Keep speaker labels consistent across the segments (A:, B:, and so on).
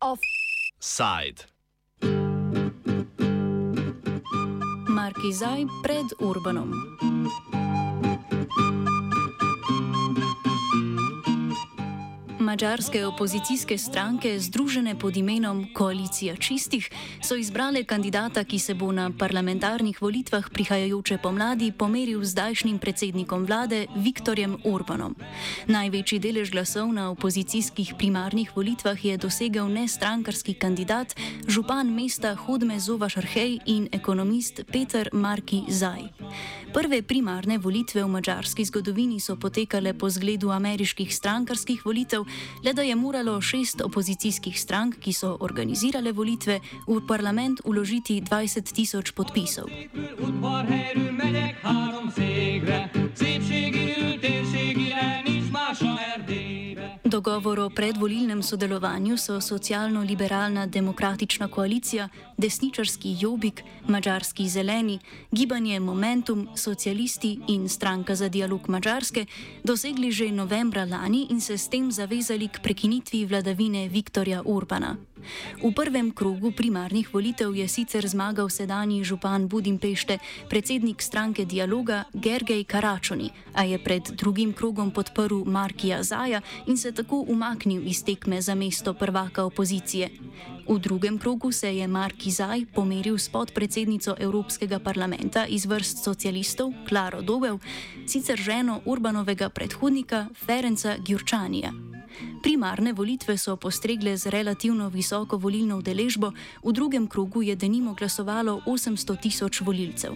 A: Offside.
B: Markizaj pred Urbanom. Mačarske opozicijske stranke, združene pod imenom Koalicija čistih, so izbrale kandidata, ki se bo na parlamentarnih volitvah prihajajoče pomladi pomeril z zdajšnjim predsednikom vlade Viktorjem Orbanom. Največji delež glasov na opozicijskih primarnih volitvah je dosegel nestrankarski kandidat, župan mesta Hodme Zova Šarhej in ekonomist Peter Marki Zaj. Prve primarne volitve v mačarski zgodovini so potekale po zgledu ameriških strankarskih volitev, le da je moralo šest opozicijskih strank, ki so organizirale volitve, v parlament uložiti 20 tisoč podpisov. Predvolilnem sodelovanju so socialno-liberalna demokratična koalicija, desničarski Jobik, mačarski zeleni, gibanje Momentum, socialisti in stranka za dialog Mačarske dosegli že novembra lani in se s tem zavezali k prekinitvi vladavine Viktorja Urbana. V prvem krogu primarnih volitev je sicer zmagal sedanji župan Budimpešte, predsednik stranke Dialoga Gergej Karačoni, a je pred drugim krogom podprl Markija Zaja in se tako umaknil iz tekme za mesto prvaka opozicije. V drugem krogu se je Marki Zaj pomeril s podpredsednico Evropskega parlamenta iz vrst socialistov Klaro Dobev, sicer ženo Urbanovega predhodnika Ferenca Gjurčanija. Primarne volitve so postregle z relativno visoko volilno udeležbo, v drugem krogu je denimo glasovalo 800 tisoč volilcev.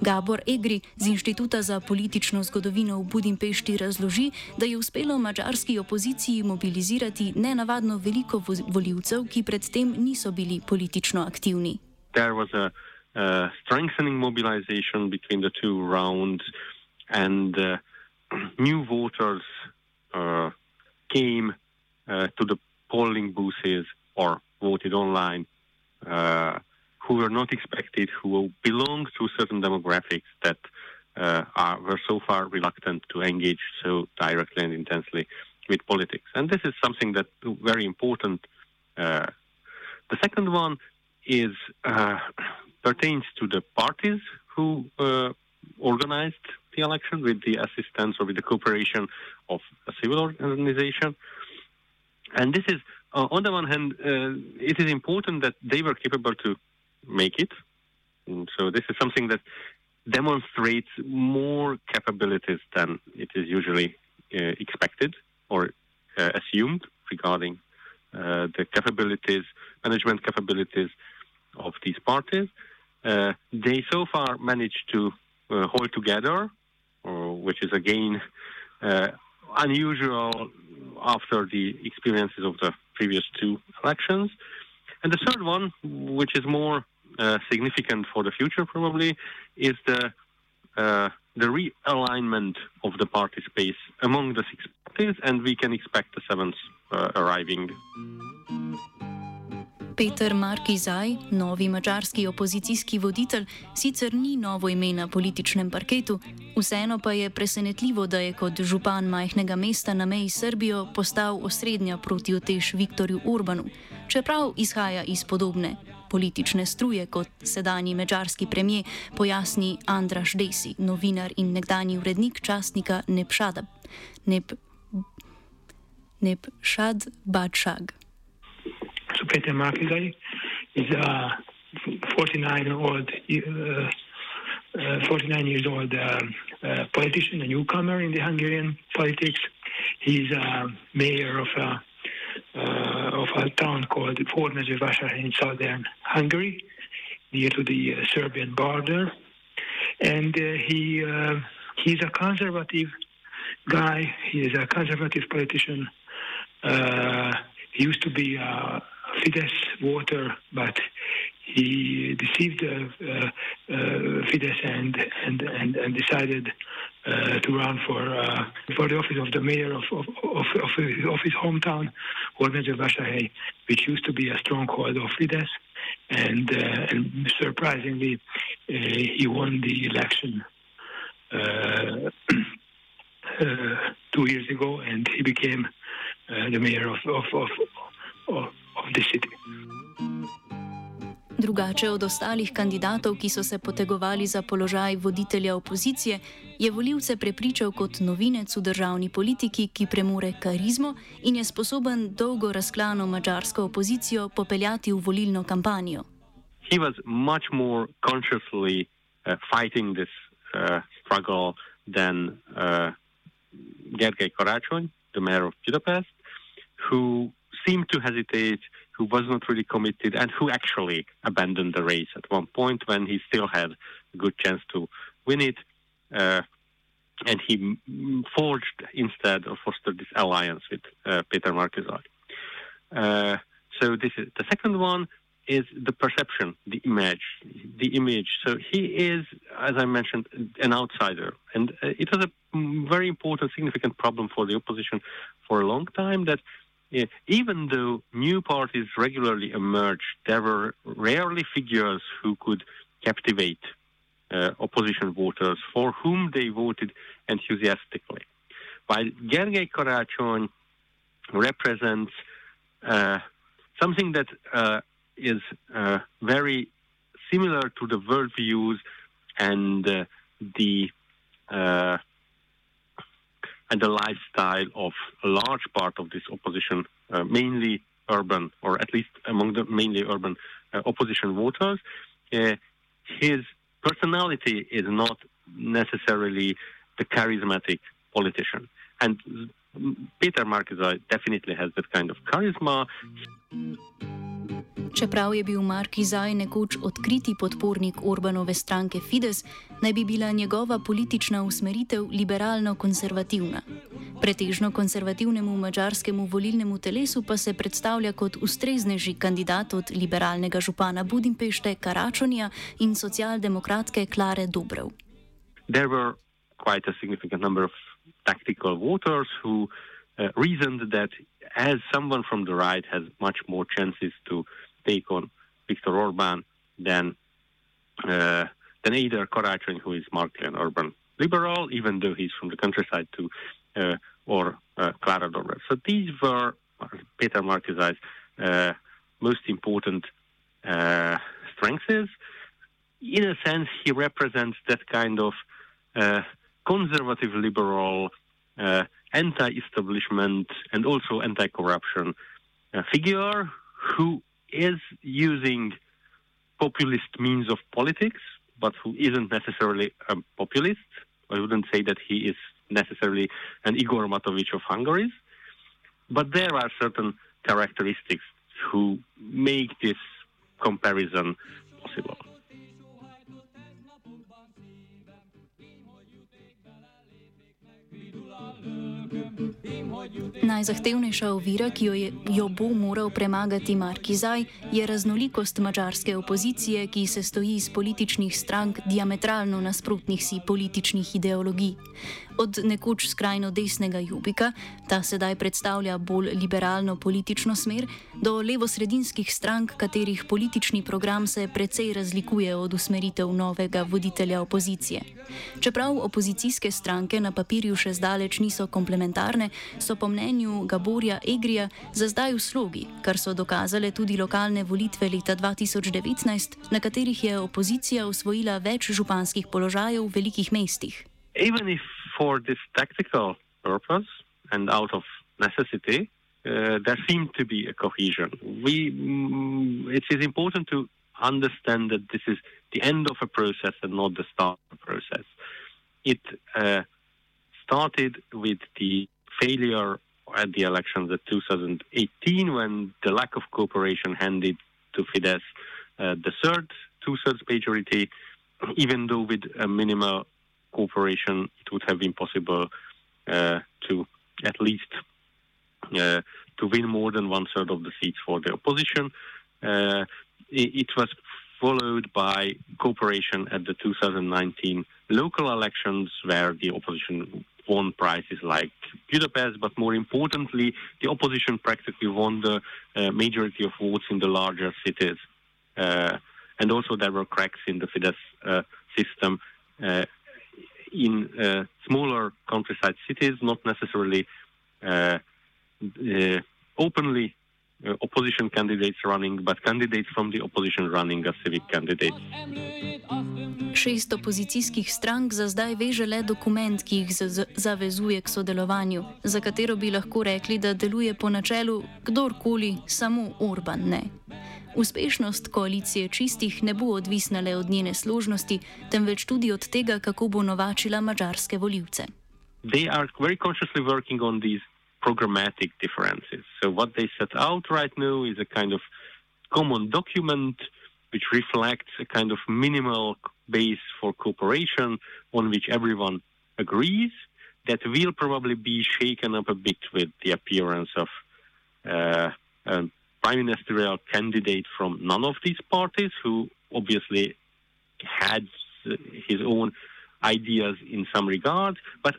B: Gabor Egri z Inštituta za politično zgodovino v Budimpešti razloži, da je uspelo mačarski opoziciji mobilizirati nenavadno veliko volilcev, ki predtem niso bili politično aktivni.
C: Uh, strengthening mobilization between the two rounds, and uh, new voters uh, came uh, to the polling booths or voted online uh, who were not expected, who belong to certain demographics that uh, are, were so far reluctant to engage so directly and intensely with politics. And this is something that very important. The second one is pertains to the parties who organized the election with the assistance or with the cooperation of a civil organization. And this is, uh, on the one hand, uh, it is important that they were capable to make it. And so this is something that demonstrates more capabilities than it is usually uh, expected or uh, assumed regarding uh, the capabilities, management capabilities of these parties. Uh, they so far managed to hold together which is again uh, unusual after the experiences of the previous two elections. And the third one, which is more uh, significant for the future probably, is the uh, the realignment of the party space among the six parties, and we can expect the seventh uh, arriving.
B: Peter Markizaj, novi mačarski opozicijski voditelj, sicer ni novo ime na političnem parketu, vseeno pa je presenetljivo, da je kot župan majhnega mesta na meji Srbijo postal osrednja proti otež Viktorju Urbanu, čeprav izhaja iz podobne politične struje kot sedanji mačarski premijer, pojasni Andraš Desi, novinar in nekdani urednik časnika Nepšad. Nep, Nepšad Bačag.
D: Peter Markizaj is a 49 old, uh, uh, 49 years old uh, uh, politician, a newcomer in the Hungarian politics. He's a mayor of a uh, of a town called Hódmezővásárhely in southern Hungary, near to the uh, Serbian border, and he he's a conservative guy. He is a conservative politician. he used to be a Fidesz voter, but he deceived uh, uh, Fidesz and, and, and, and decided uh, to run for uh, for the office of the mayor of of, of, of, his, hometown, Hódmezővásárhely, which used to be a stronghold of Fidesz. and, uh, and surprisingly, uh, he won the election uh, two years ago, and he became the mayor of, of, of, city.
B: Drugače od ostalih kandidatov, ki so se potegovali za položaj voditelja opozicije, je voljivce prepričal kot novinec v državni politiki, ki premore karizmo in je sposoben dolgo razklano mačarsko opozicijo popeljati v volilno kampanjo.
C: He was much more consciously uh, fighting this uh, struggle than uh, Gergely Karácsony, the mayor of Budapest, who seemed to hesitate. who was not really committed and who actually abandoned the race at one point when he still had a good chance to win it. Uh, and he forged instead or fostered this alliance with uh, Peter Markizaj. Uh, so this is the second one is the perception, the image, the image. So he is, as I mentioned, an outsider, and uh, it was a very important, significant problem for the opposition for a long time that yeah, even though new parties regularly emerged, there were rarely figures who could captivate uh, opposition voters for whom they voted enthusiastically. While Gergely Karácsony represents uh, something that uh, is very similar to the worldviews and the and the lifestyle of a large part of this opposition, uh, mainly urban, or at least among the mainly urban uh, opposition voters. Uh, his personality is not necessarily the charismatic politician. And Peter Markizaj definitely has that kind of charisma.
B: Čeprav je bil Markizaj nekoč odkriti podpornik Orbanove stranke Fides, naj bi bila njegova politična usmeritev liberalno-konservativna. Pretežno konservativnemu mačarskemu volilnemu telesu pa se predstavlja kot ustreznejši kandidat od liberalnega župana Budimpešte Karačonija in socialdemokratke Klare Dobrov.
C: There were quite a significant number of tactical voters who uh, reasoned that as someone from the right has much more chances to take on Viktor Orban than uh, than either Karácsony, who is markedly an urban liberal, even though he's from the countryside, too, uh, or uh, Klára Dobrev. So these were Peter Markizaj's uh, most important uh, strengths. In a sense, he represents that kind of uh, conservative liberal, anti-establishment, and also anti-corruption figure who is using populist means of politics, but who isn't necessarily a populist. I wouldn't say that he is necessarily an Igor Matovic of Hungary, but there are certain characteristics who make this comparison possible.
B: Najzahtevnejša ovira, ki jo, je, jo bo moral premagati Markizaj, je raznolikost mačarske opozicije, ki se stoji iz političnih strank diametralno nasprotnih si političnih ideologij od nekoč skrajno desnega Jubika, ta sedaj predstavlja bolj liberalno politično smer, do levosredinskih strank, katerih politični program se precej razlikuje od usmeritev novega voditelja opozicije. Čeprav opozicijske stranke na papirju še zdaleč niso komplementarne, so po mnenju Gaborja Egrija za zdaj v slogi, kar so dokazale tudi lokalne volitve leta 2019, na katerih je opozicija osvojila več županskih položajev v velikih mestih.
C: Even if for this tactical purpose and out of necessity, uh, there seemed to be a cohesion. We, mm, it is important to understand that this is the end of a process and not the start of a process. It uh, started with the failure at the elections of 2018 when the lack of cooperation handed to Fidesz uh, the third two-thirds majority, even though with a minimal cooperation, it would have been possible uh, to at least uh, to win more than one third of the seats for the opposition. Uh, it, it, was followed by cooperation at the 2019 local elections, where the opposition won prizes like Budapest, but more importantly, the opposition practically won the uh, majority of votes in the larger cities. uh, and also there were cracks in the Fidesz uh, system in uh, smaller countryside cities, not necessarily openly opposition candidates running, but candidates from the opposition running as civic candidates.
B: Šest opozicijskih strank za zdaj veže le dokument, ki jih zavezuje k sodelovanju, za katero bi lahko rekli, da deluje po načelu kdorkoli, samo Orban ne. Uspešnost koalicije čistih ne bo odvisna le od njene složnosti, temveč tudi od tega, kako bo novačila mačarske voljivce.
C: They are very consciously working on these programmatic differences. So, what they set out right now is a kind of common document which reflects a kind of minimal base for cooperation on which everyone agrees that will probably be shaken up a bit with the appearance of uh, a prime ministerial candidate from none of these parties who obviously had his own ideas in some regard, but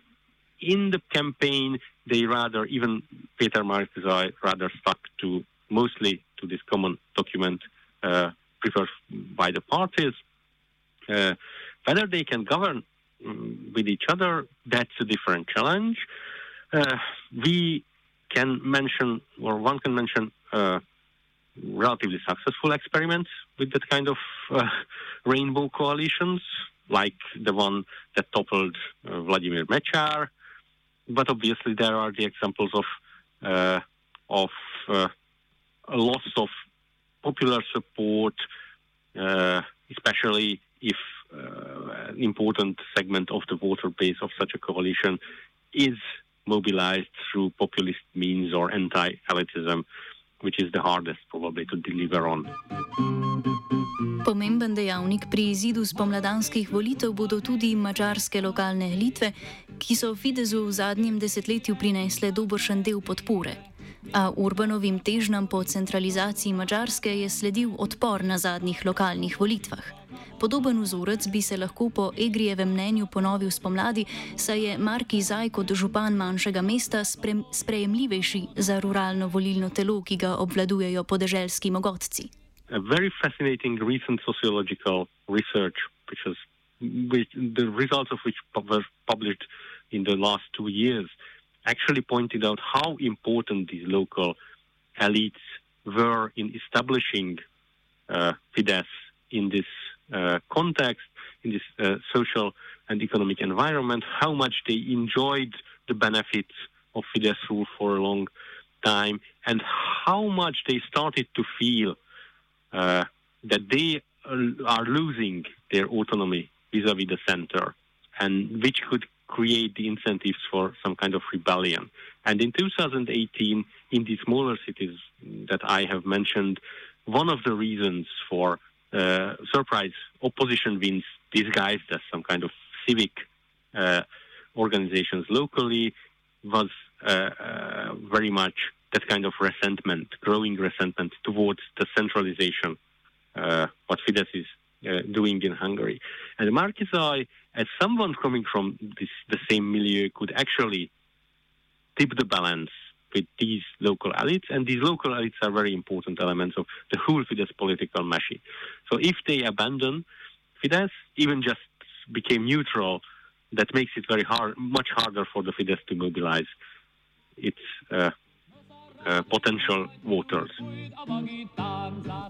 C: in the campaign, they rather, even Peter Markizai, rather stuck to mostly to this common document uh, preferred by the parties. Uh, whether they can govern um, with each other, that's a different challenge. Uh, we can mention, or one can mention, uh, relatively successful experiments with that kind of uh, rainbow coalitions, like the one that toppled uh, Vladimir Mečiar, but obviously there are the examples of uh, of uh, a loss of popular support, uh, especially if uh, an important segment of the voter base of such a coalition is mobilized through populist means or anti-elitism, which is the hardest probably to deliver on.
B: Pomemben dejavnik pri izidu spomladanskih volitev bodo tudi mačarske lokalne elitve, ki so Fidesu v zadnjem desetletju prinesle dobršen del podpore. A Urbanovim težnjam po centralizaciji Mačarske je sledil odpor na zadnjih lokalnih volitvah. Podoben vzorec bi se lahko po Egrijevem mnenju ponovil spomladi, saj je Marki Zaj kot župan manjšega mesta sprejemljivejši za ruralno volilno telo, ki ga obvladujejo podeželski mogotci.
C: a very fascinating recent sociological research, which was which, the results of which were published in the last two years, actually pointed out how important these local elites were in establishing uh, Fidesz in this uh, context, in this uh, social and economic environment, how much they enjoyed the benefits of Fidesz rule for a long time, and how much they started to feel uh, that they are losing their autonomy vis-a-vis the center, and which could create the incentives for some kind of rebellion. And in 2018, in the smaller cities that I have mentioned, one of the reasons for uh, surprise opposition wins disguised as some kind of civic uh, organizations locally was uh, uh very much that kind of resentment, growing resentment towards the centralization, uh, what Fidesz is uh, doing in Hungary. And Markizai, as someone coming from this, the same milieu, could actually tip the balance with these local elites, and these local elites are very important elements of the whole Fidesz political machine. So if they abandon Fidesz, even just became neutral, that makes it very hard, much harder for the Fidesz to mobilize its uh, potential voters.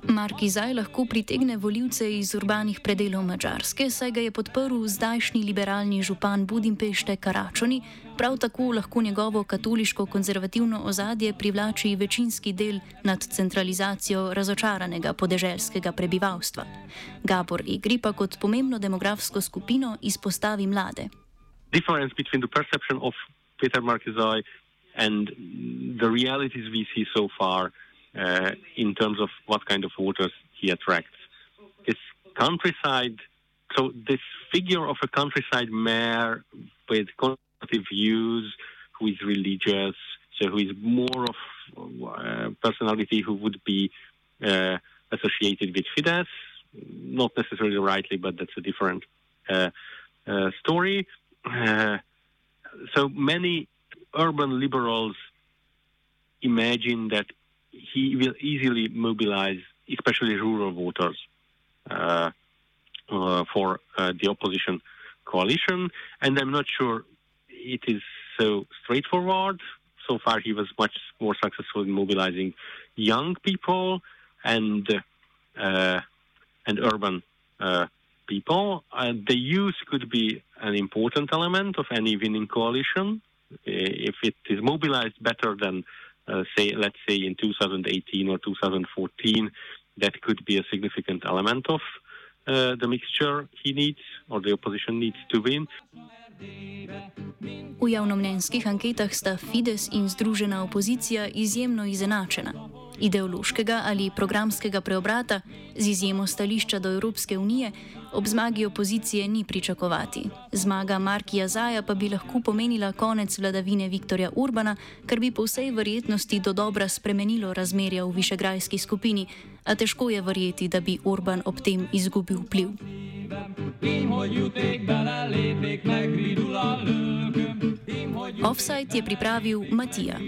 B: Markizaj lahko pritegne voljivce iz urbanih predelov Mačarske, saj ga je podprl zdajšnji liberalni župan Budimpešte Karačoni, prav tako lahko njegovo katoliško-konzervativno ozadje privlači večinski del nad centralizacijo razočaranega podeželskega prebivalstva. Gabor Igri pa kot pomembno demografsko skupino izpostavi mlade.
C: Difference between the perception of Peter Markizaj and the realities we see so far uh, in terms of what kind of voters he attracts. This countryside, so this figure of a countryside mayor with conservative views, who is religious, so who is more of uh, personality who would be uh, associated with Fidesz, not necessarily rightly, but that's a different uh, uh, story. Uh, so many urban liberals imagine that he will easily mobilize especially rural voters uh, uh, for uh, the opposition coalition. And I'm not sure it is so straightforward. So far, he was much more successful in mobilizing young people and uh, and urban uh, people. Uh, the youth could be an important element of any winning coalition if it is mobilized better than, uh, say, let's say in 2018 or 2014. That could be a significant element of uh, the mixture he needs or the opposition needs to win.
B: V javnomnenjskih anketah sta Fides in Združena opozicija izjemno izenačena. Ideološkega ali programskega preobrata, z izjemo stališča do Evropske unije, ob zmagi opozicije ni pričakovati. Zmaga Markija Zaja pa bi lahko pomenila konec vladavine Viktorja Urbana, kar bi po vsej verjetnosti do dobra spremenilo razmerja v višegrajski skupini, a težko je verjeti, da bi Urban ob tem izgubil vpliv. Offside je pripravil Matija.